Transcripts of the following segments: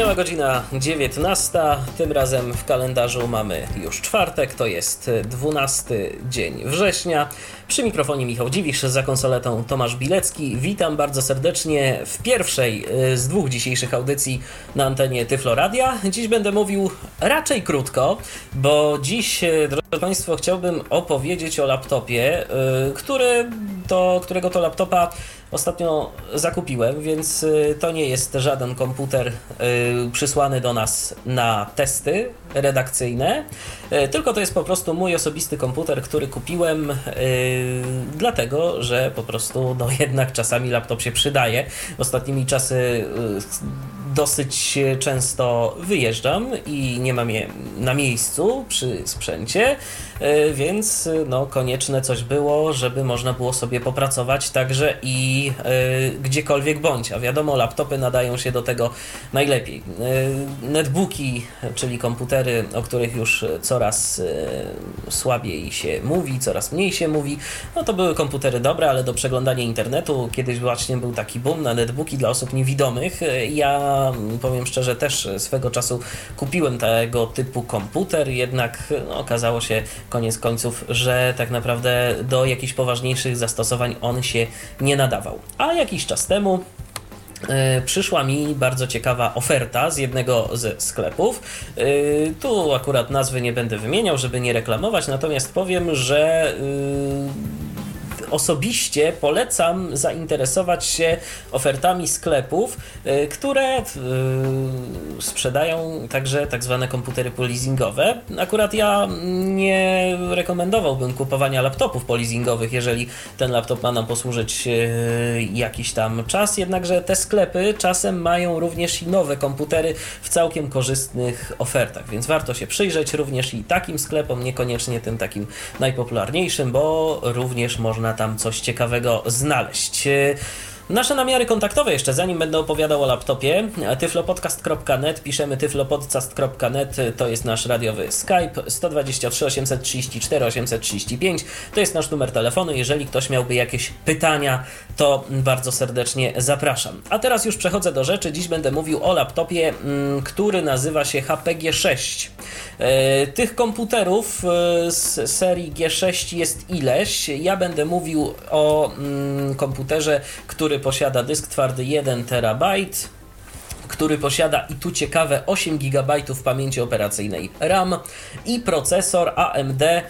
Minęła godzina 19, tym razem w kalendarzu mamy już czwartek, to jest 12 dzień września. Przy mikrofonie Michał Dziwisz, za konsoletą Tomasz Bilecki. Witam bardzo serdecznie w pierwszej y, z dwóch dzisiejszych audycji na antenie Tyfloradia. Dziś będę mówił raczej krótko, bo dziś, y, drodzy Państwo, chciałbym opowiedzieć o laptopie, y, który to, którego to laptopa ostatnio zakupiłem, więc to nie jest żaden komputer przysłany do nas na testy redakcyjne, tylko to jest po prostu mój osobisty komputer, który kupiłem dlatego, że po prostu no jednak czasami laptop się przydaje. Ostatnimi czasy y, dosyć często wyjeżdżam i nie mam je na miejscu przy sprzęcie, y, więc no konieczne coś było, żeby można było sobie popracować także i gdziekolwiek bądź, a wiadomo laptopy nadają się do tego najlepiej. Netbooki, czyli komputery, o których już coraz słabiej się mówi, coraz mniej się mówi, no to były komputery dobre, ale do przeglądania internetu kiedyś właśnie był taki boom na netbooki dla osób niewidomych. Ja powiem szczerze, też swego czasu kupiłem tego typu komputer, jednak no, okazało się koniec końców, że tak naprawdę do jakichś poważniejszych zastosowań on się nie nadawał. A jakiś czas temu przyszła mi bardzo ciekawa oferta z jednego ze sklepów. E, tu akurat nazwy nie będę wymieniał, żeby nie reklamować, natomiast powiem, że e, osobiście polecam zainteresować się ofertami sklepów, y, które y, sprzedają także tak zwane komputery polizingowe. Akurat ja nie rekomendowałbym kupowania laptopów polizingowych, jeżeli ten laptop ma nam posłużyć y, jakiś tam czas, jednakże te sklepy czasem mają również i nowe komputery w całkiem korzystnych ofertach, więc warto się przyjrzeć również i takim sklepom, niekoniecznie tym takim najpopularniejszym, bo również można tam coś ciekawego znaleźć. Nasze namiary kontaktowe jeszcze, zanim będę opowiadał o laptopie, tyflopodcast.net, piszemy tyflopodcast.net, to jest nasz radiowy Skype, 123 834 835, to jest nasz numer telefonu, jeżeli ktoś miałby jakieś pytania, to bardzo serdecznie zapraszam. A teraz już przechodzę do rzeczy, dziś będę mówił o laptopie, mm, który nazywa się HP G6. E, tych komputerów e, z serii G6 jest ileś, ja będę mówił o mm, komputerze, który posiada dysk twardy 1 TB, który posiada i tu ciekawe 8 GB pamięci operacyjnej RAM i procesor AMD y,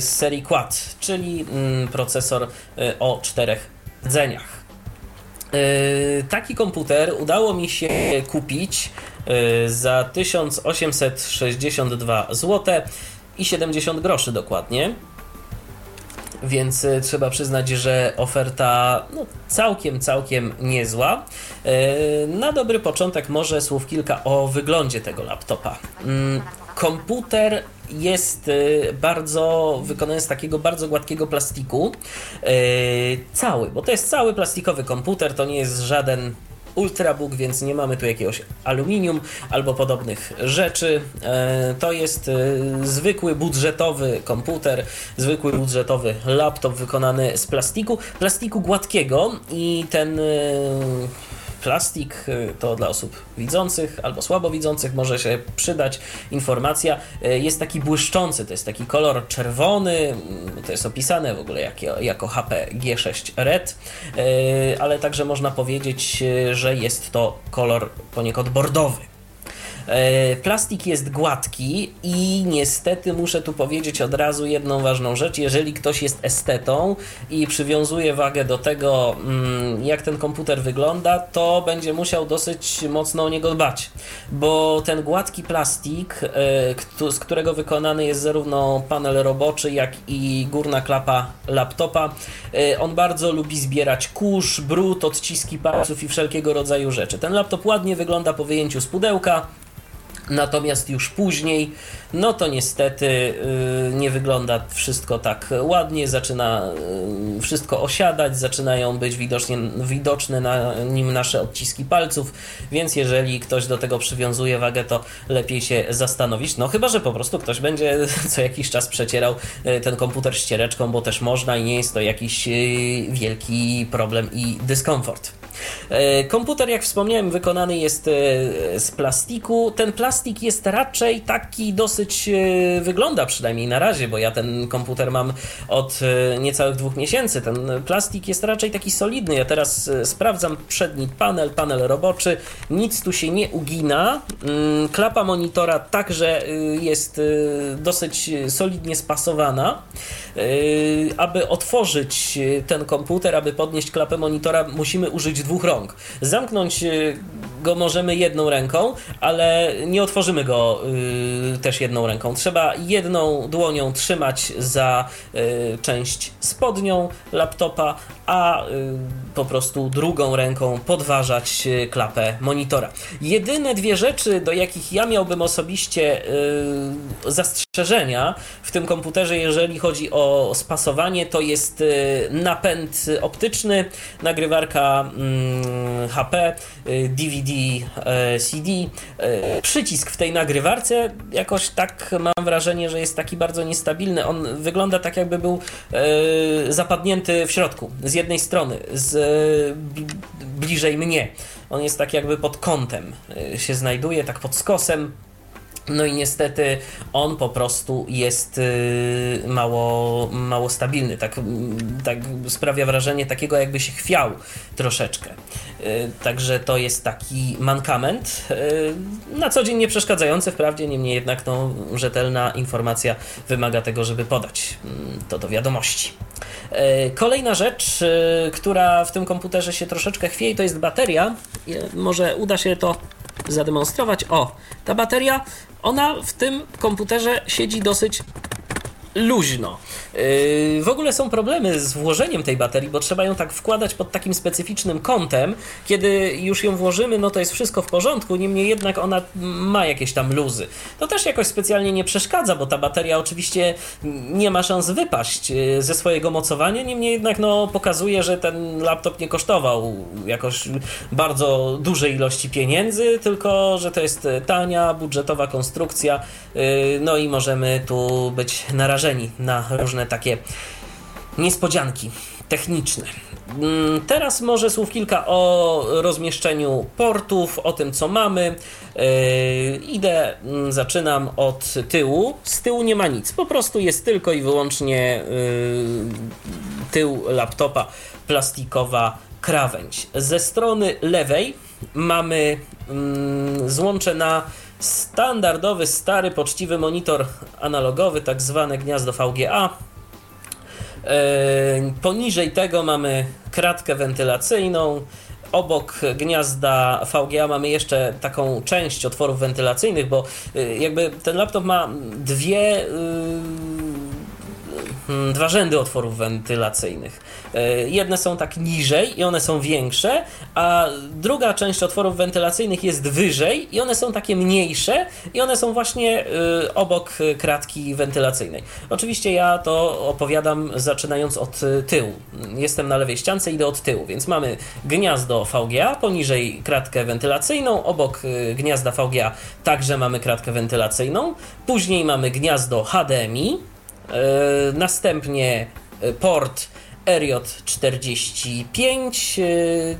z serii Quad, czyli mm, procesor y, o czterech rdzeniach. Y, taki komputer udało mi się kupić za 1862 zł i 70 groszy dokładnie więc e, trzeba przyznać, że oferta no, całkiem, całkiem niezła. E, na dobry początek może słów kilka o wyglądzie tego laptopa. Mm, komputer jest e, bardzo wykonany z takiego bardzo gładkiego plastiku. Cały, bo to jest cały plastikowy komputer, to nie jest żaden Ultrabook, więc nie mamy tu jakiegoś aluminium albo podobnych rzeczy. E, to jest e, zwykły budżetowy komputer, zwykły budżetowy laptop wykonany z plastiku, plastiku gładkiego i ten e, plastik y, to dla osób widzących albo słabowidzących może się przydać. Informacja y, jest taki błyszczący, to jest taki kolor czerwony, mm, to jest opisane w ogóle jako, jako HP G6 Red, y, ale także można powiedzieć, że jest to kolor poniekąd bordowy. E, plastik jest gładki i niestety muszę tu powiedzieć od razu jedną ważną rzecz. Jeżeli ktoś jest estetą i przywiązuje wagę do tego, mm, jak ten komputer wygląda, to będzie musiał dosyć mocno o niego dbać, bo ten gładki plastik, e, z którego wykonany jest zarówno panel roboczy, jak i górna klapa laptopa, e, on bardzo lubi zbierać kurz, brud, odciski palców i wszelkiego rodzaju rzeczy. Ten laptop ładnie wygląda po wyjęciu z pudełka, Natomiast już później, no to niestety yy, nie wygląda wszystko tak ładnie, zaczyna yy, wszystko osiadać, zaczynają być widocznie, widoczne na nim nasze odciski palców, więc jeżeli ktoś do tego przywiązuje wagę, to lepiej się zastanowić. No chyba, że po prostu ktoś będzie co jakiś czas przecierał yy, ten komputer ściereczką, bo też można i nie jest to jakiś wielki problem i dyskomfort. E, komputer, jak wspomniałem, wykonany jest e, z plastiku. Ten plastik jest raczej taki dosyć, e, wygląda przynajmniej na razie, bo ja ten komputer mam od niecałych dwóch miesięcy. Ten plastik jest raczej taki solidny. Ja teraz sprawdzam przedni panel, panel roboczy. Nic tu się nie ugina. Mm, klapa monitora także jest dosyć solidnie spasowana. Aby otworzyć ten komputer, aby podnieść klapę monitora, musimy użyć dwóch rąk. Zamknąć y, go możemy jedną ręką, ale nie otworzymy go y, też jedną ręką. Trzeba jedną dłonią trzymać za y, część spodnią laptopa, a po prostu drugą ręką podważać klapę monitora. Jedyne dwie rzeczy, do jakich ja miałbym osobiście zastrzeżenia w tym komputerze, jeżeli chodzi o spasowanie, to jest napęd optyczny, nagrywarka mm, HP, DVD, CD. Przycisk w tej nagrywarce jakoś tak mam wrażenie, że jest taki bardzo niestabilny. On wygląda tak, jakby był e, zapadnięty w środku, z jednej strony, z bliżej mnie. On jest tak jakby pod kątem e, się znajduje, tak pod skosem. No i niestety on po prostu jest y, mało, mało stabilny. Tak, tak sprawia wrażenie takiego, jakby się chwiał troszeczkę. Y, także to jest taki mankament. Y, na co dzień nie przeszkadzający, wprawdzie, niemniej jednak no, rzetelna informacja wymaga tego, żeby podać mm, to do wiadomości. Kolejna rzecz, która w tym komputerze się troszeczkę chwieje, to jest bateria. Może uda się to zademonstrować. O, ta bateria, ona w tym komputerze siedzi dosyć luźno. Yy, w ogóle są problemy z włożeniem tej baterii, bo trzeba ją tak wkładać pod takim specyficznym kątem. Kiedy już ją włożymy, no to jest wszystko w porządku, niemniej jednak ona ma jakieś tam luzy. To też jakoś specjalnie nie przeszkadza, bo ta bateria oczywiście nie ma szans wypaść yy, ze swojego mocowania, niemniej jednak no, pokazuje, że ten laptop nie kosztował jakoś bardzo dużej ilości pieniędzy, tylko że to jest tania, budżetowa konstrukcja, yy, no i możemy tu być narażeni na różne takie niespodzianki techniczne. Mm, teraz może słów kilka o rozmieszczeniu portów, o tym co mamy. Yy, idę, mm, zaczynam od tyłu. Z tyłu nie ma nic, po prostu jest tylko i wyłącznie yy, tył laptopa, plastikowa krawędź. Ze strony lewej mamy yy, złącze na standardowy, stary, poczciwy monitor analogowy, tak zwane gniazdo VGA. E, poniżej tego mamy kratkę wentylacyjną. Obok gniazda VGA mamy jeszcze taką część otworów wentylacyjnych, bo e, jakby ten laptop ma dwie y, dwa rzędy otworów wentylacyjnych. E, jedne są tak niżej i one są większe, a druga część otworów wentylacyjnych jest wyżej i one są takie mniejsze i one są właśnie e, obok kratki wentylacyjnej. Oczywiście ja to opowiadam zaczynając od tyłu. Jestem na lewej ściance, idę od tyłu, więc mamy gniazdo VGA, poniżej kratkę wentylacyjną, obok e, gniazda VGA także mamy kratkę wentylacyjną, później mamy gniazdo HDMI, następnie e, port RJ45 e,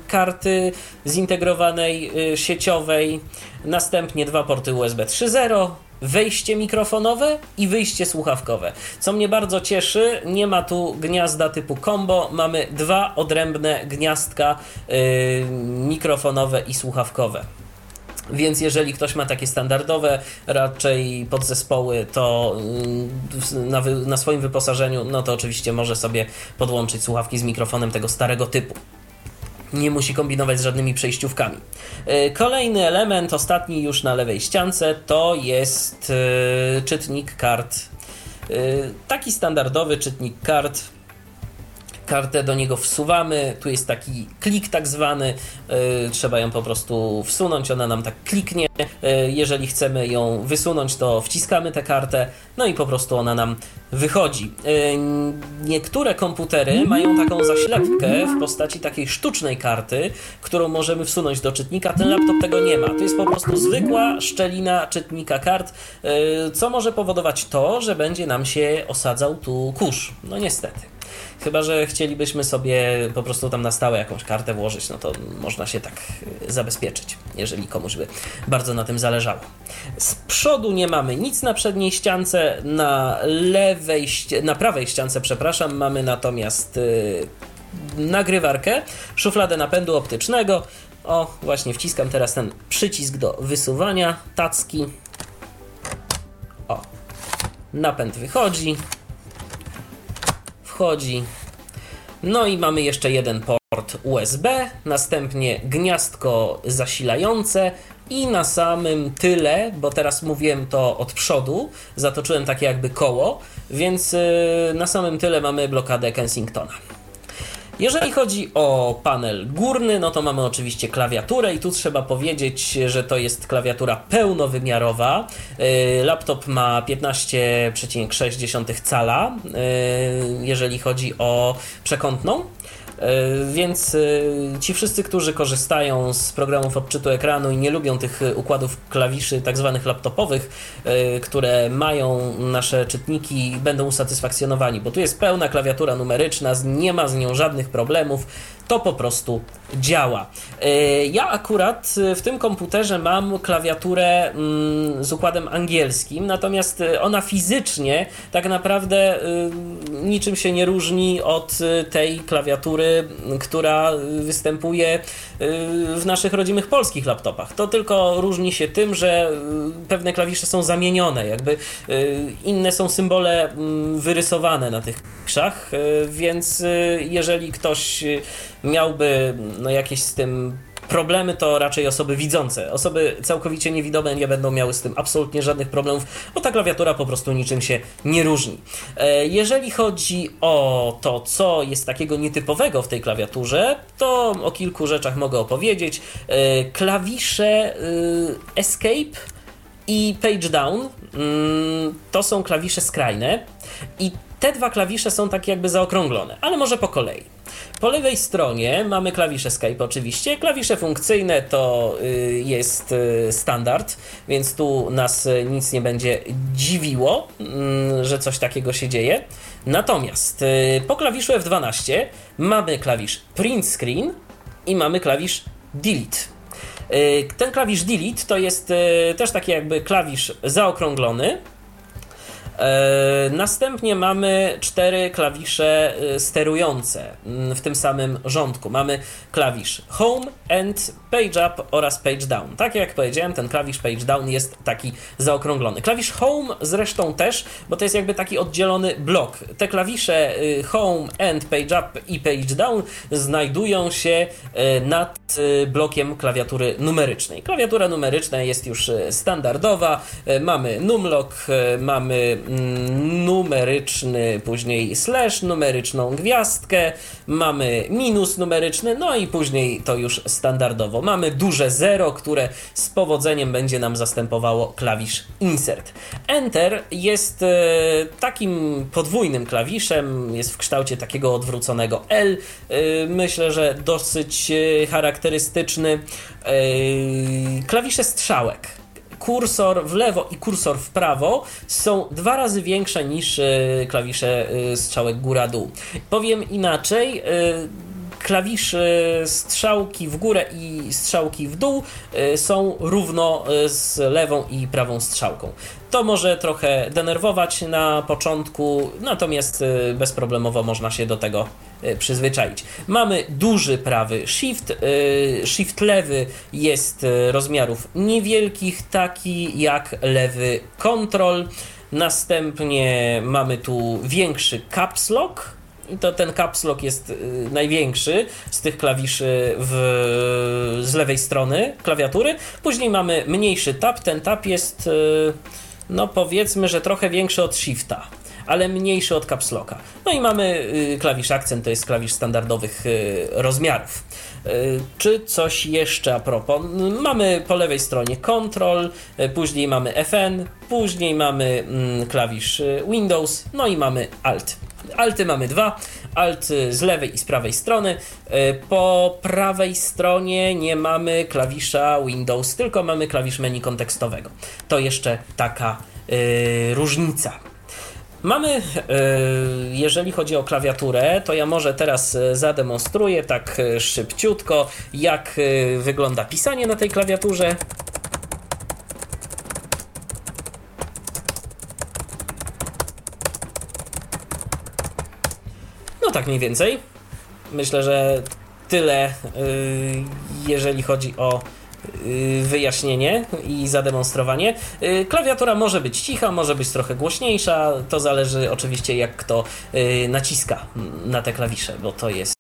karty zintegrowanej sieciowej, następnie dwa porty USB 3.0, wejście mikrofonowe i wyjście słuchawkowe. Co mnie bardzo cieszy, nie ma tu gniazda typu combo, mamy dwa odrębne gniazdka mikrofonowe i słuchawkowe. Więc jeżeli ktoś ma takie standardowe raczej podzespoły, to mm, na, na, swoim wyposażeniu, no to oczywiście może sobie podłączyć słuchawki z mikrofonem tego starego typu. Nie musi kombinować z żadnymi przejściówkami. E, kolejny element, ostatni już na lewej ściance, to jest e, czytnik kart. E, taki standardowy czytnik kart kartę do niego wsuwamy, tu jest taki klik tak zwany, yy, trzeba ją po prostu wsunąć, ona nam tak kliknie, yy, jeżeli chcemy ją wysunąć, to wciskamy tę kartę, no i po prostu ona nam wychodzi. Yy, niektóre komputery mają taką zaślepkę w postaci takiej sztucznej karty, którą możemy wsunąć do czytnika, ten laptop tego nie ma, to jest po prostu zwykła szczelina czytnika kart, co może powodować to, że będzie nam się osadzał tu kurz, no niestety. Chyba, że chcielibyśmy sobie po prostu tam na stałe jakąś kartę włożyć, no to można się tak y, zabezpieczyć, jeżeli komuś by bardzo na tym zależało. Z przodu nie mamy nic na przedniej ściance, na lewej, na prawej ściance, przepraszam, mamy natomiast yy, nagrywarkę, szufladę napędu optycznego. O, właśnie wciskam teraz ten przycisk do wysuwania tacki. O, napęd wychodzi wchodzi. No i mamy jeszcze jeden port USB, następnie gniazdko zasilające i na samym tyle, bo teraz mówiłem to od przodu, zatoczyłem takie jakby koło, więc y, na samym tyle mamy blokadę Kensingtona. Jeżeli chodzi o panel górny, no to mamy oczywiście klawiaturę i tu trzeba powiedzieć, że to jest klawiatura pełnowymiarowa. Y, laptop ma 15,6 cala, y, jeżeli chodzi o przekątną. E, więc e, ci wszyscy, którzy korzystają z programów odczytu ekranu i nie lubią tych układów klawiszy tak zwanych laptopowych, e, które mają nasze czytniki, będą usatysfakcjonowani, bo tu jest pełna klawiatura numeryczna, nie ma z nią żadnych problemów to po prostu działa. E, ja akurat w tym komputerze mam klawiaturę mm, z układem angielskim, natomiast e, ona fizycznie tak naprawdę e, niczym się nie różni od tej klawiatury, która występuje w naszych rodzimych polskich laptopach. To tylko różni się tym, że pewne klawisze są zamienione, jakby inne są symbole mm, wyrysowane na tych klawiszach, więc jeżeli ktoś miałby no, jakieś z tym problemy, to raczej osoby widzące. Osoby całkowicie niewidome nie będą miały z tym absolutnie żadnych problemów, bo ta klawiatura po prostu niczym się nie różni. E, jeżeli chodzi o to, co jest takiego nietypowego w tej klawiaturze, to o kilku rzeczach mogę opowiedzieć. E, klawisze e, Escape i Page Down mm, to są klawisze skrajne i te dwa klawisze są tak jakby zaokrąglone, ale może po kolei. Po lewej stronie mamy klawisze Skype oczywiście. Klawisze funkcyjne to y, jest y, standard, więc tu nas y, nic nie będzie dziwiło, mm, że coś takiego się dzieje. Natomiast po klawiszu F12 mamy klawisz print screen i mamy klawisz delete. Ten klawisz delete to jest też taki jakby klawisz zaokrąglony, następnie mamy cztery klawisze e, sterujące mm, w tym samym rządku. Mamy klawisz Home and Page Up oraz Page Down. Tak jak powiedziałem, ten klawisz Page Down jest taki zaokrąglony. Klawisz Home zresztą też, bo to jest jakby taki oddzielony blok. Te klawisze y, Home and Page Up i Page Down znajdują się nad blokiem klawiatury numerycznej. Klawiatura numeryczna jest już standardowa. Mamy numlock, mamy numeryczny, później slash, numeryczną gwiazdkę, mamy minus numeryczny, no i później to już standardowo mamy duże zero, które z powodzeniem będzie nam zastępowało klawisz Insert. Enter jest e, takim podwójnym klawiszem, jest w kształcie takiego odwróconego L. E, myślę, że dosyć e, charakterystyczny. Klawisze strzałek kursor w lewo i kursor w prawo są dwa razy większe niż klawisze strzałek góra-dół. Powiem inaczej, klawisze strzałki w górę i strzałki w dół y, są równo y, z lewą i prawą strzałką. To może trochę denerwować na początku, natomiast y, bezproblemowo można się do tego przyzwyczaić. Mamy duży prawy shift, shift lewy jest rozmiarów niewielkich, taki jak lewy control. Następnie mamy tu większy caps lock, to ten caps lock jest y, największy z tych klawiszy w, z lewej strony klawiatury. Później mamy mniejszy tab. Ten tab jest, y, no powiedzmy, że trochę większy od shifta. ale mniejszy od caps locka. No i mamy klawisz akcent, to jest klawisz standardowych rozmiarów. Czy coś jeszcze a propos? Mamy po lewej stronie Control, później mamy FN, później mamy mm, klawisz Windows, no i mamy Alt. Alty mamy dwa, alt z lewej i z prawej strony. E, po prawej stronie nie mamy klawisza Windows, tylko mamy klawisz menu kontekstowego. To jeszcze taka yy, różnica. Mamy, yy, jeżeli chodzi o klawiaturę, to ja może teraz zademonstruję tak szybciutko, jak wygląda pisanie na tej klawiaturze. Tak mniej więcej. Myślę, że tyle, y, jeżeli chodzi o y, wyjaśnienie i zademonstrowanie. Y, klawiatura może być cicha, może być trochę głośniejsza. To zależy oczywiście, jak kto naciska na te klawisze, bo to jest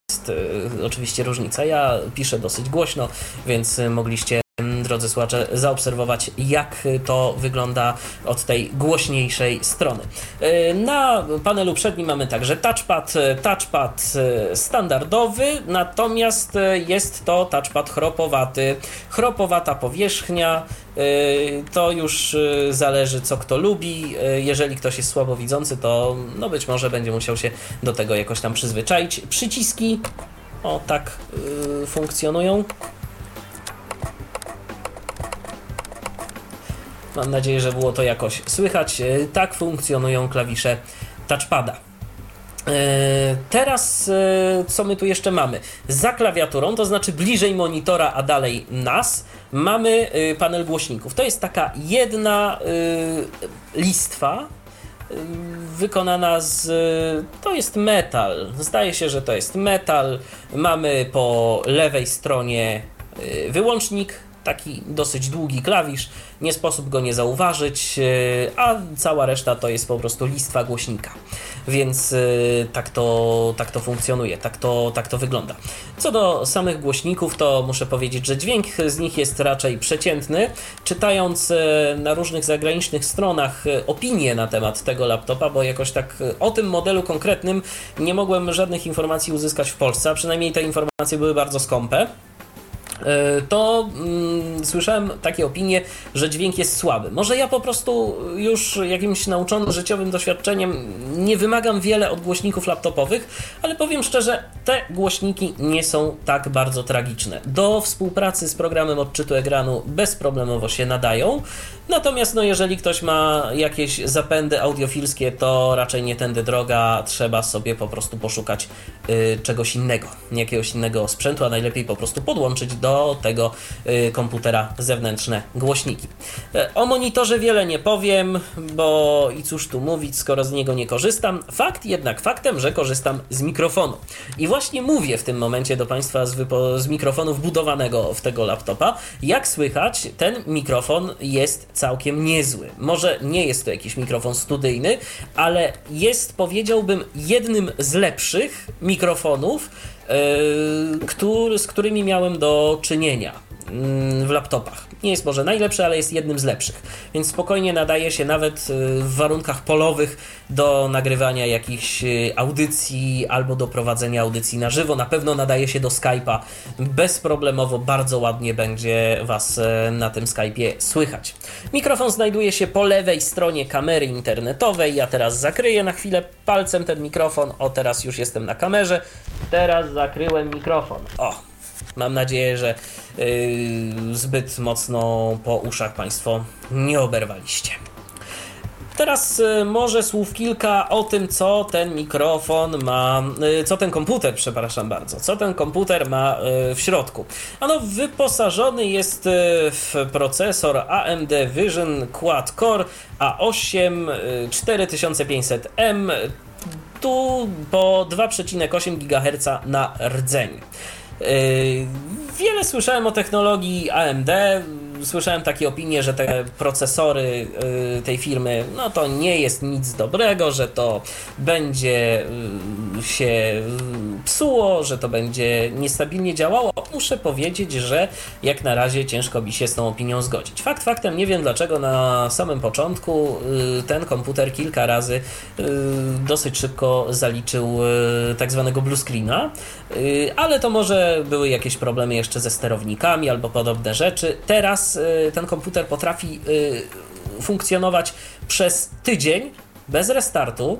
oczywiście różnica. Ja piszę dosyć głośno, więc mogliście drodzy słuchacze, zaobserwować, jak to wygląda od tej głośniejszej strony. E, na panelu przednim mamy także touchpad, touchpad e, standardowy, natomiast jest to touchpad chropowaty. Chropowata powierzchnia, e, to już zależy co kto lubi. Jeżeli ktoś jest słabowidzący, to no być może będzie musiał się do tego jakoś tam przyzwyczaić. Przyciski o tak funkcjonują. Mam nadzieję, że było to jakoś słychać. E, tak funkcjonują klawisze touchpada. E, teraz e, co my tu jeszcze mamy? Za klawiaturą, to znaczy bliżej monitora, a dalej nas, mamy panel głośników. To jest taka jedna listwa wykonana z. To jest metal. Zdaje się, że to jest metal. Mamy po lewej stronie wyłącznik taki dosyć długi klawisz, nie sposób go nie zauważyć, e, a cała reszta to jest po prostu listwa głośnika. Więc e, tak to, tak to funkcjonuje, tak to, tak to wygląda. Co do samych głośników, to muszę powiedzieć, że dźwięk z nich jest raczej przeciętny. Czytając e, na różnych zagranicznych stronach opinie na temat tego laptopa, bo jakoś tak o tym modelu konkretnym nie mogłem żadnych informacji uzyskać w Polsce, a przynajmniej te informacje były bardzo skąpe. E, to mm, słyszałem takie opinie, że dźwięk jest słaby. Może ja po prostu już jakimś nauczonym życiowym doświadczeniem nie wymagam wiele od głośników laptopowych, ale powiem szczerze, te głośniki nie są tak bardzo tragiczne. Do współpracy z programem odczytu ekranu bezproblemowo się nadają, natomiast no, jeżeli ktoś ma jakieś zapędy audiofilskie, to raczej nie tędy droga, trzeba sobie po prostu poszukać y, czegoś innego, jakiegoś innego sprzętu, a najlepiej po prostu podłączyć do do tego y, komputera zewnętrzne głośniki. E, o monitorze wiele nie powiem, bo i cóż tu mówić, skoro z niego nie korzystam. Fakt jednak faktem, że korzystam z mikrofonu. I właśnie mówię w tym momencie do Państwa z, z mikrofonu wbudowanego w tego laptopa. Jak słychać, ten mikrofon jest całkiem niezły. Może nie jest to jakiś mikrofon studyjny, ale jest powiedziałbym jednym z lepszych mikrofonów, który, z którymi miałem do czynienia mm, w laptopach. Nie jest może najlepszy, ale jest jednym z lepszych. Więc spokojnie nadaje się nawet e, w warunkach polowych do nagrywania jakichś e, audycji albo do prowadzenia audycji na żywo. Na pewno nadaje się do Skype'a. Bezproblemowo bardzo ładnie będzie Was na tym Skype'ie słychać. Mikrofon znajduje się po lewej stronie kamery internetowej. Ja teraz zakryję na chwilę palcem ten mikrofon. O, teraz już jestem na kamerze. Teraz zakryłem mikrofon. O, mam nadzieję, że yy, zbyt mocno po uszach Państwo nie oberwaliście. Teraz y, może słów kilka o tym, co ten mikrofon ma, y, co ten komputer, przepraszam bardzo, co ten komputer ma y, w środku. Ano, wyposażony jest w procesor AMD Vision Quad Core A8 4500M tu po 2,8 GHz na rdzeń. Yy, wiele słyszałem o technologii AMD, słyszałem takie opinie, że te procesory y, tej firmy, no to nie jest nic dobrego, że to będzie y, się psuło, że to będzie niestabilnie działało. Muszę powiedzieć, że jak na razie ciężko mi się z tą opinią zgodzić. Fakt faktem, nie wiem dlaczego na samym początku y, ten komputer kilka razy dosyć szybko zaliczył tak zwanego blue screena, ale to może były jakieś problemy jeszcze ze sterownikami albo podobne rzeczy. Teraz y, ten komputer potrafi y, funkcjonować przez tydzień bez restartu.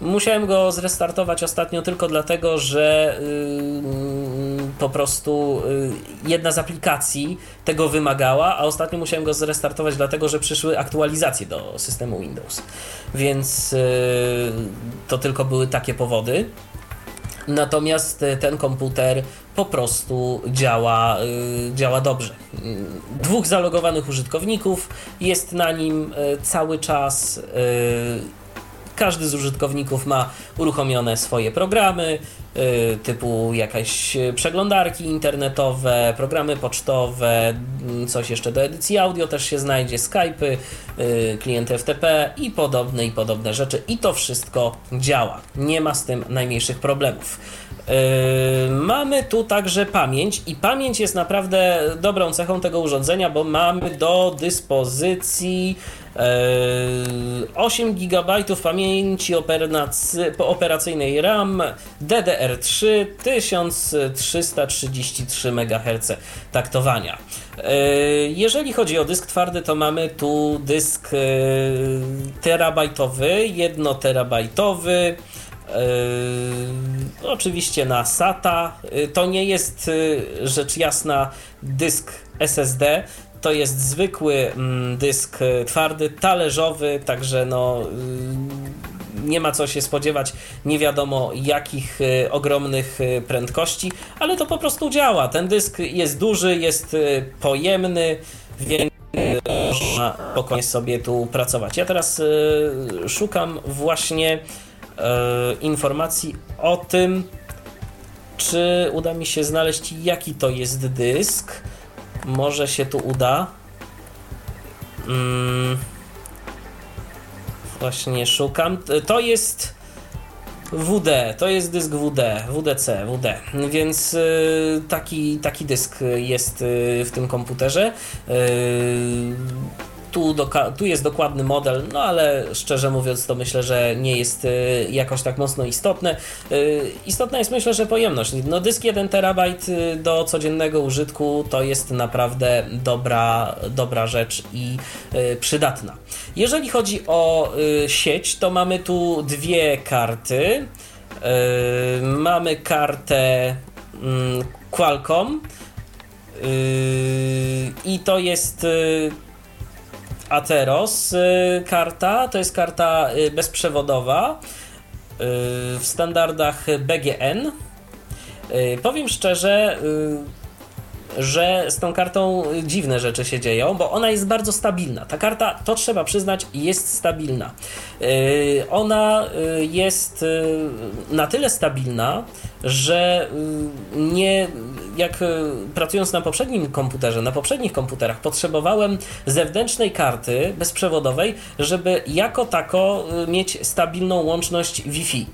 Musiałem go zrestartować ostatnio tylko dlatego, że yy, po prostu jedna z aplikacji tego wymagała, a ostatnio musiałem go zrestartować dlatego, że przyszły aktualizacje do systemu Windows. Więc to tylko były takie powody. Natomiast e, ten komputer po prostu działa, e, działa dobrze. Dwóch zalogowanych użytkowników jest na nim cały czas każdy z użytkowników ma uruchomione swoje programy, y, typu jakieś przeglądarki internetowe, programy pocztowe, mm, coś jeszcze do edycji audio też się znajdzie, Skype'y, y, klienty FTP i podobne i podobne rzeczy. I to wszystko działa. Nie ma z tym najmniejszych problemów. Mamy tu także pamięć i pamięć jest naprawdę dobrą cechą tego urządzenia, bo mamy do dyspozycji 8 yy, GB pamięci operacyjnej RAM DDR3 1333 MHz taktowania. Yy, jeżeli chodzi o dysk twardy, to mamy tu dysk terabajtowy, 1 terabajtowy. Yy, oczywiście na SATA. To nie jest rzecz jasna dysk SSD. To jest zwykły mm, dysk twardy, talerzowy, także no nie ma co się spodziewać nie wiadomo jakich ogromnych prędkości, ale to po prostu działa. Ten dysk jest duży, jest pojemny, więc można spokojnie sobie tu pracować. Ja teraz szukam właśnie informacji o tym, czy uda mi się znaleźć, jaki to jest dysk. Może się tu uda. Mm, właśnie szukam. To jest WD, to jest dysk WD, WDC, WD, więc y, taki, taki dysk jest y, w tym komputerze. Y, tu, tu jest dokładny model, no ale szczerze mówiąc, to myślę, że nie jest y, jakoś tak mocno istotne. Y, istotna jest myślę, że pojemność. No, dysk 1 terabajt y, do codziennego użytku to jest naprawdę dobra, dobra rzecz i przydatna. Jeżeli chodzi o sieć, to mamy tu dwie karty. Mamy kartę mm, Qualcomm. I to jest Ateros y, karta, to jest karta y, bezprzewodowa y, w standardach BGN. Powiem szczerze, że z tą kartą dziwne rzeczy się dzieją, bo ona jest bardzo stabilna. Ta karta, to trzeba przyznać, jest stabilna. Ona jest na tyle stabilna, że nie jak pracując na poprzednim komputerze, na poprzednich komputerach, potrzebowałem zewnętrznej karty bezprzewodowej, żeby jako tako mieć stabilną łączność Wi-Fi.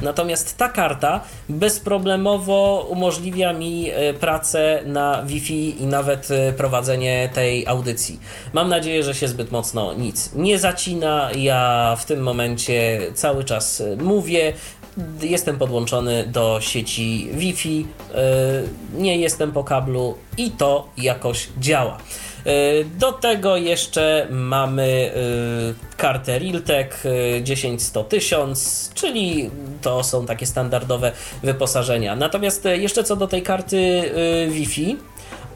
Natomiast ta karta bezproblemowo umożliwia mi e, pracę na Wi-Fi i nawet prowadzenie tej audycji. Mam nadzieję, że się zbyt mocno nic nie zacina. Ja w tym momencie cały czas mówię, jestem podłączony do sieci Wi-Fi, e, nie jestem po kablu i to jakoś działa. E, do tego jeszcze mamy e, kartę Realtek 10100 1000, czyli to są takie standardowe wyposażenia. Natomiast jeszcze co do tej karty Wi-Fi,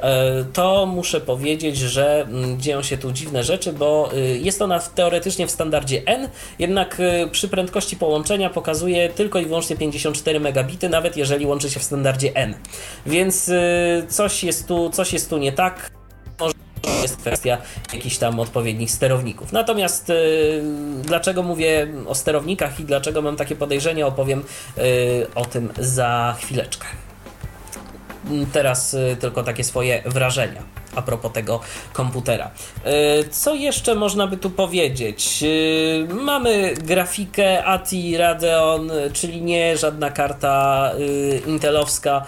E, to muszę powiedzieć, że mm, dzieją się tu dziwne rzeczy, bo jest ona teoretycznie w standardzie N, jednak przy prędkości połączenia pokazuje tylko i wyłącznie 54 megabity, nawet jeżeli łączy się w standardzie N. Więc coś jest tu, coś jest tu nie tak. Jest kwestia jakichś tam odpowiednich sterowników. Natomiast dlaczego mówię o sterownikach i dlaczego mam takie podejrzenie, opowiem o tym za chwileczkę teraz y, tylko takie swoje wrażenia. A propos tego komputera. Co jeszcze można by tu powiedzieć? Mamy grafikę ATI Radeon, czyli nie żadna karta intelowska,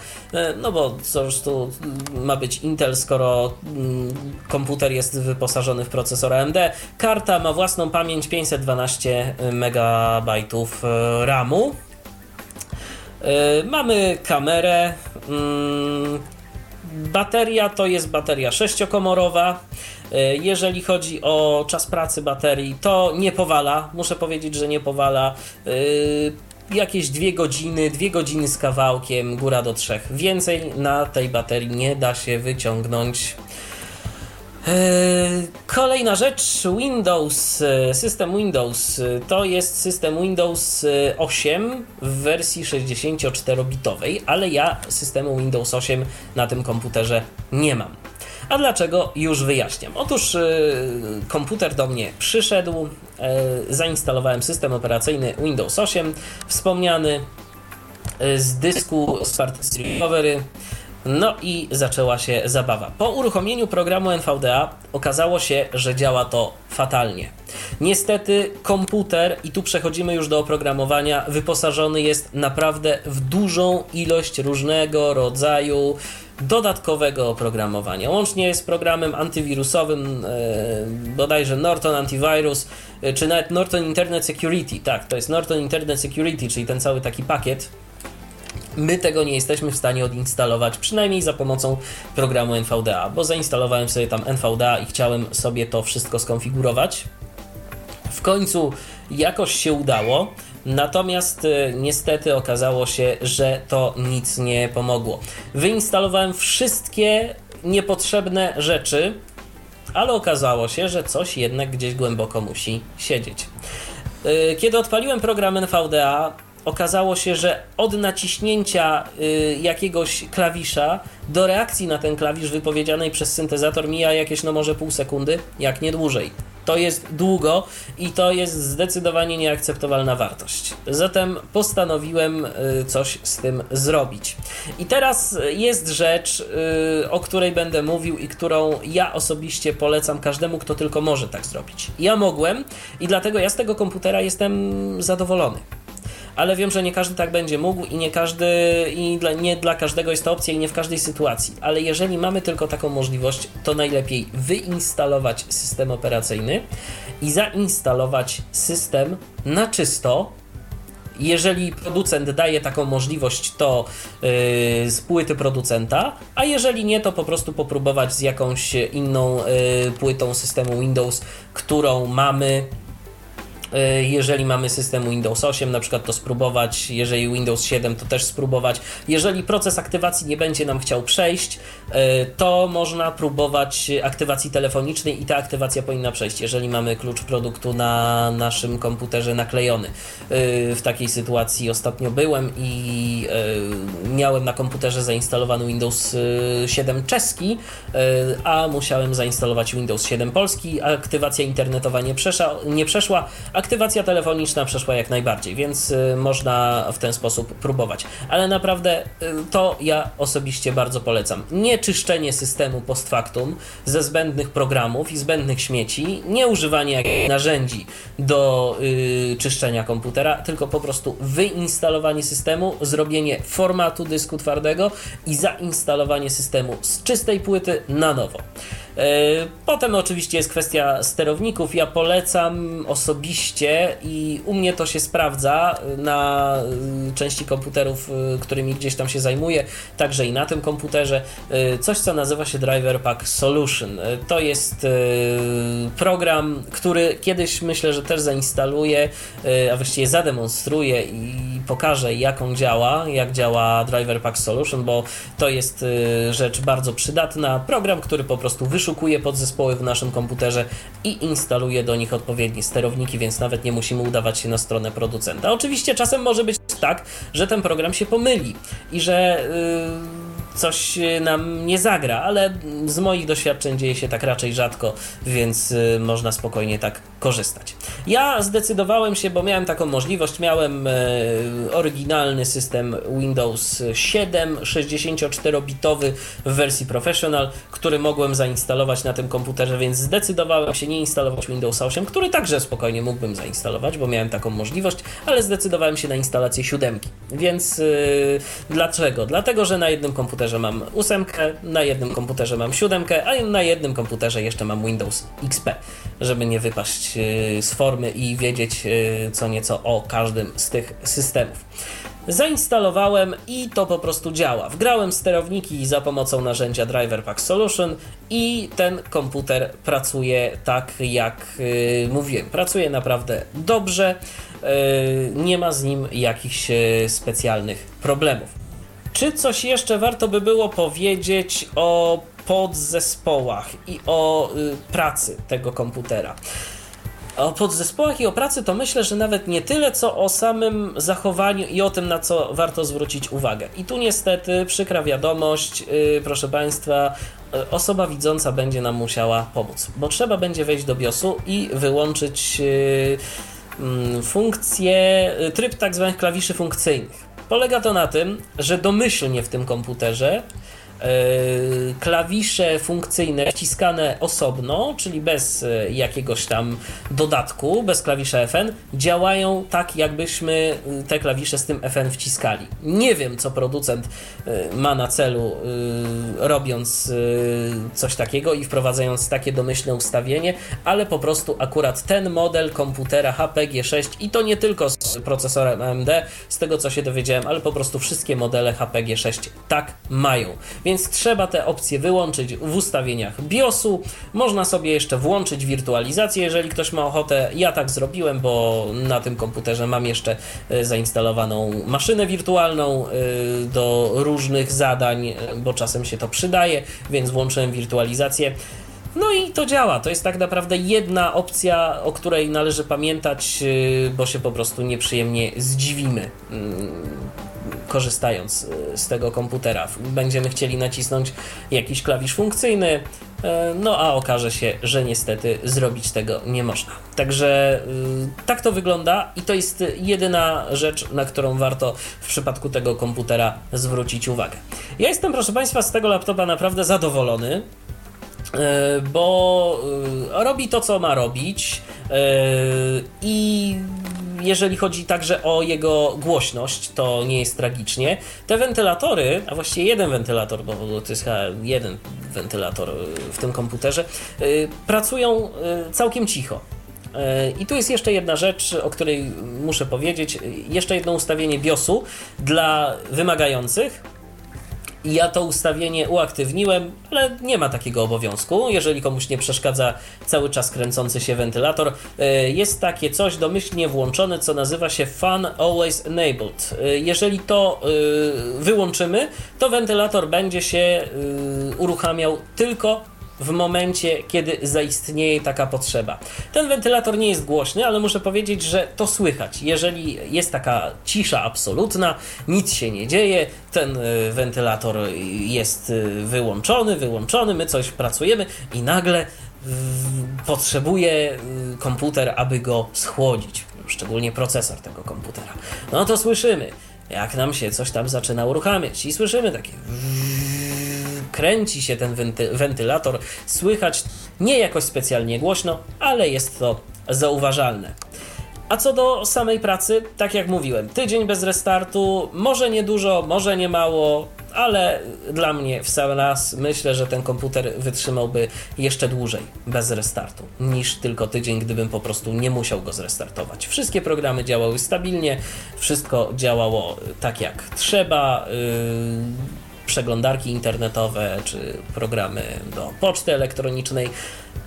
no bo cóż tu ma być Intel, skoro mm, komputer jest wyposażony w procesor AMD. Karta ma własną pamięć 512 MB RAMu. Mamy kamerę. Bateria to jest bateria sześciokomorowa. Jeżeli chodzi o czas pracy baterii, to nie powala. Muszę powiedzieć, że nie powala jakieś dwie godziny, dwie godziny z kawałkiem, góra do trzech. Więcej na tej baterii nie da się wyciągnąć. Eee, kolejna rzecz, Windows, e, system Windows to jest system Windows 8 w wersji 64-bitowej, ale ja systemu Windows 8 na tym komputerze nie mam. A dlaczego? Już wyjaśniam. Otóż komputer do mnie przyszedł, zainstalowałem system operacyjny Windows 8, wspomniany z dysku Smart Recovery. No i zaczęła się zabawa. Po uruchomieniu programu NVDA okazało się, że działa to fatalnie. Niestety komputer, i tu przechodzimy już do oprogramowania, wyposażony jest naprawdę w dużą ilość różnego rodzaju dodatkowego oprogramowania. Łącznie z programem antywirusowym, e, bodajże Norton Antivirus, e, czy nawet Norton Internet Security. Tak, to jest Norton Internet Security, czyli ten cały taki pakiet. My tego nie jesteśmy w stanie odinstalować, przynajmniej za pomocą programu NVDA, bo zainstalowałem sobie tam NVDA i chciałem sobie to wszystko skonfigurować. W końcu jakoś się udało. Natomiast y, niestety okazało się, że to nic nie pomogło. Wyinstalowałem wszystkie niepotrzebne rzeczy, ale okazało się, że coś jednak gdzieś głęboko musi siedzieć. Y, kiedy odpaliłem program NVDA, okazało się, że od naciśnięcia y, jakiegoś klawisza do reakcji na ten klawisz wypowiedzianej przez syntezator mija jakieś no może pół sekundy, jak nie dłużej. To jest długo i to jest zdecydowanie nieakceptowalna wartość. Zatem postanowiłem y, coś z tym zrobić. I teraz jest rzecz, y, o której będę mówił i którą ja osobiście polecam każdemu, kto tylko może tak zrobić. Ja mogłem i dlatego ja z tego komputera jestem zadowolony ale wiem, że nie każdy tak będzie mógł i nie każdy i dla, nie dla każdego jest to opcja i nie w każdej sytuacji. Ale jeżeli mamy tylko taką możliwość, to najlepiej wyinstalować system operacyjny i zainstalować system na czysto, jeżeli producent daje taką możliwość, to yy, z płyty producenta, a jeżeli nie, to po prostu popróbować z jakąś inną yy, płytą systemu Windows, którą mamy jeżeli mamy system Windows 8, na przykład to spróbować, jeżeli Windows 7, to też spróbować. Jeżeli proces aktywacji nie będzie nam chciał przejść, e, to można próbować aktywacji telefonicznej i ta aktywacja powinna przejść, jeżeli mamy klucz produktu na naszym komputerze naklejony. E, w takiej sytuacji ostatnio byłem i miałem na komputerze zainstalowany Windows 7 czeski, a musiałem zainstalować Windows 7 polski. Aktywacja internetowa nie przeszła, nie przeszła a aktywacja telefoniczna przeszła jak najbardziej, więc y, można w ten sposób próbować. Ale naprawdę y, to ja osobiście bardzo polecam. Nie czyszczenie systemu post factum ze zbędnych programów i zbędnych śmieci, nie używanie narzędzi do y, czyszczenia komputera, tylko po prostu wyinstalowanie systemu, zrobienie formatu dysku twardego i zainstalowanie systemu z czystej płyty na nowo. E, potem oczywiście jest kwestia sterowników. Ja polecam osobiście i u mnie to się sprawdza na y, części komputerów, y, którymi gdzieś tam się zajmuję, także i na tym komputerze, y, coś co nazywa się Driver Pack Solution. To jest program, który kiedyś myślę, że też zainstaluję, a właściwie zademonstruję i pokażę jak on działa, jak działa Driver Pack Solution, bo to jest rzecz bardzo przydatna. Program, który po prostu wyszukuje wyszukuje podzespoły w naszym komputerze i instaluje do nich odpowiednie sterowniki, więc nawet nie musimy udawać się na stronę producenta. Oczywiście czasem może być tak, że ten program się pomyli i że. Yy, coś nam nie zagra, ale z moich doświadczeń dzieje się tak raczej rzadko, więc można spokojnie tak korzystać. Ja zdecydowałem się, bo miałem taką możliwość, miałem oryginalny system Windows 7 64-bitowy w wersji Professional, który mogłem zainstalować na tym komputerze, więc zdecydowałem się nie instalować Windows 8, który także spokojnie mógłbym zainstalować, bo miałem taką możliwość, ale zdecydowałem się na instalację siódemki. Więc yy, dlaczego? Dlatego, że na jednym komputerze mam ósemkę, na jednym komputerze mam siódemkę, a na jednym komputerze jeszcze mam Windows XP, żeby nie wypaść yy, z formy i wiedzieć yy, co nieco o każdym z tych systemów. Zainstalowałem i to po prostu działa. Wgrałem sterowniki za pomocą narzędzia Driver Pack Solution i ten komputer pracuje tak jak yy, mówiłem. Pracuje naprawdę dobrze. Yy, nie ma z nim jakichś yy, specjalnych problemów. Czy coś jeszcze warto by było powiedzieć o podzespołach i o y, pracy tego komputera? O podzespołach i o pracy to myślę, że nawet nie tyle co o samym zachowaniu i o tym, na co warto zwrócić uwagę. I tu niestety przykra wiadomość, yy, proszę Państwa, yy, osoba widząca będzie nam musiała pomóc, bo trzeba będzie wejść do BIOSu i wyłączyć yy, funkcję, y, tryb tak zwanych klawiszy funkcyjnych. Polega to na tym, że domyślnie w tym komputerze klawisze funkcyjne wciskane osobno, czyli bez e, jakiegoś tam dodatku, bez klawisza FN, działają tak, jakbyśmy e, te klawisze z tym FN wciskali. Nie wiem, co producent ma na celu, robiąc coś takiego i wprowadzając takie domyślne ustawienie, ale po prostu akurat ten model komputera HP G6 i to nie tylko z procesorem AMD, z tego co się dowiedziałem, ale po prostu wszystkie modele HP G6 tak mają. Więc trzeba te opcje wyłączyć w ustawieniach BIOSu. Można sobie jeszcze włączyć wirtualizację, jeżeli ktoś ma ochotę. Ja tak zrobiłem, bo na tym komputerze mam jeszcze e, zainstalowaną maszynę wirtualną e, do różnych zadań, e, bo czasem się to przydaje, więc włączyłem wirtualizację. No i to działa. To jest tak naprawdę jedna opcja, o której należy pamiętać, bo się po prostu nieprzyjemnie zdziwimy mm, korzystając e, z tego komputera. Będziemy chcieli nacisnąć jakiś klawisz funkcyjny, e, no a okaże się, że niestety zrobić tego nie można. Także e, tak to wygląda i to jest jedyna rzecz, na którą warto w przypadku tego komputera zwrócić uwagę. Ja jestem, proszę Państwa, z tego laptopa naprawdę zadowolony bo robi to, co ma robić i jeżeli chodzi także o jego głośność, to nie jest tragicznie. Te wentylatory, a właściwie jeden wentylator, bo to jest jeden wentylator w tym komputerze, pracują całkiem cicho. I tu jest jeszcze jedna rzecz, o której muszę powiedzieć. Jeszcze jedno ustawienie BIOSu dla wymagających ja to ustawienie uaktywniłem, ale nie ma takiego obowiązku. Jeżeli komuś nie przeszkadza cały czas kręcący się wentylator, e, jest takie coś domyślnie włączone, co nazywa się Fan Always Enabled. E, jeżeli to e, wyłączymy, to wentylator będzie się uruchamiał tylko w momencie, kiedy zaistnieje taka potrzeba. Ten wentylator nie jest głośny, ale muszę powiedzieć, że to słychać. Jeżeli jest taka cisza absolutna, nic się nie dzieje, ten y, wentylator jest y, wyłączony, wyłączony, my coś pracujemy i nagle potrzebuje y, komputer, aby go schłodzić, szczególnie procesor tego komputera. No to słyszymy, jak nam się coś tam zaczyna uruchamiać i słyszymy takie kręci się ten wenty wentylator, słychać nie jakoś specjalnie głośno, ale jest to zauważalne. A co do samej pracy, tak jak mówiłem, tydzień bez restartu, może niedużo, może nie mało, ale dla mnie w sam raz myślę, że ten komputer wytrzymałby jeszcze dłużej bez restartu niż tylko tydzień, gdybym po prostu nie musiał go zrestartować. Wszystkie programy działały stabilnie, wszystko działało tak jak trzeba. Yy przeglądarki internetowe czy programy do poczty elektronicznej.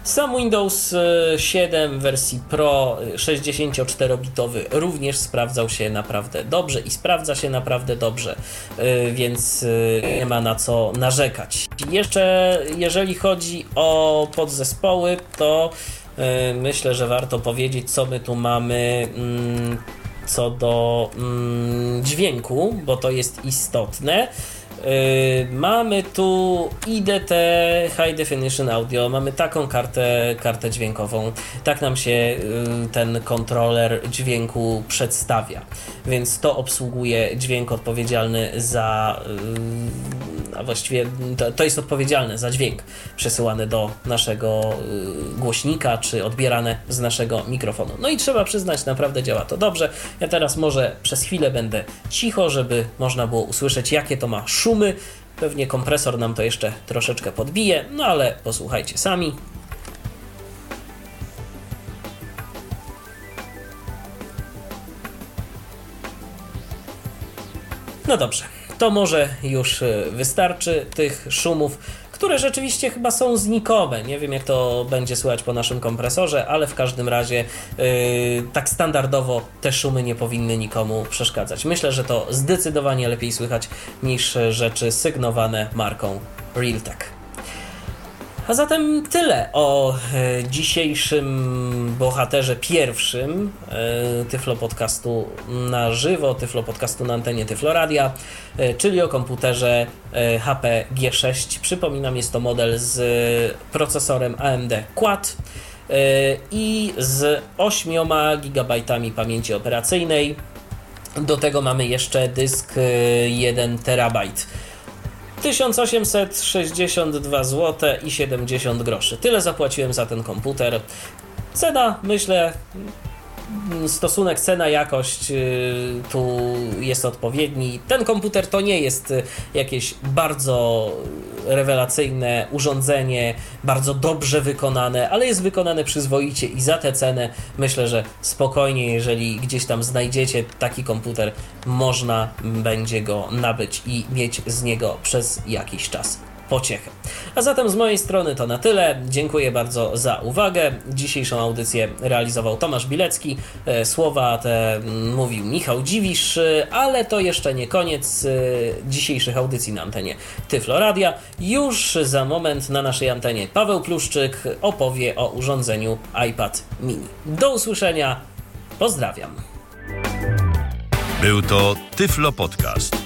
Sam Windows 7 e, w wersji Pro 64-bitowy e, również sprawdzał się naprawdę dobrze i sprawdza się naprawdę dobrze, e, więc nie ma na co narzekać. Jeszcze jeżeli chodzi o podzespoły, to myślę, że warto powiedzieć, co my tu mamy mm, co do mm, dźwięku, bo to jest istotne. Mamy tu IDT High Definition Audio, mamy taką kartę, kartę dźwiękową. Tak nam się y, ten kontroler dźwięku przedstawia. Więc to obsługuje dźwięk odpowiedzialny za a właściwie to, to, jest odpowiedzialne za dźwięk przesyłany do naszego y, głośnika, czy odbierane z naszego mikrofonu. No i trzeba przyznać, naprawdę działa to dobrze. Ja teraz może przez chwilę będę cicho, żeby można było usłyszeć, jakie to ma szumy. Pewnie kompresor nam to jeszcze troszeczkę podbije, no ale posłuchajcie sami. No dobrze to może już e, wystarczy tych szumów, które rzeczywiście chyba są znikome. Nie wiem, jak to będzie słychać po naszym kompresorze, ale w każdym razie yy, tak standardowo te szumy nie powinny nikomu przeszkadzać. Myślę, że to zdecydowanie lepiej słychać niż rzeczy sygnowane marką Realtek. A zatem tyle o e, dzisiejszym bohaterze pierwszym e, Tyflo Podcastu na żywo, Tyflo Podcastu na antenie Tyfloradia, e, czyli o komputerze HP G6. Przypominam, jest to model z procesorem AMD Quad i z 8 GB pamięci operacyjnej. Do tego mamy jeszcze dysk 1 TB. 1862 zł i 70 groszy. Tyle zapłaciłem za ten komputer. Cena, myślę, stosunek cena-jakość y, tu jest odpowiedni. Ten komputer to nie jest y, jakieś bardzo rewelacyjne urządzenie, bardzo dobrze wykonane, ale jest wykonane przyzwoicie i za tę cenę myślę, że spokojnie, jeżeli gdzieś tam znajdziecie taki komputer, można będzie go nabyć i mieć z niego przez jakiś czas pociechę. A zatem z mojej strony to na tyle. Dziękuję bardzo za uwagę. Dzisiejszą audycję realizował Tomasz Bilecki. E, słowa te mówił Michał Dziwisz, e, ale to jeszcze nie koniec e, dzisiejszych audycji na antenie Tyfloradia. Już za moment na naszej antenie Paweł Pluszczyk opowie o urządzeniu iPad mini. Do usłyszenia. Pozdrawiam. Był to Tyflo Podcast.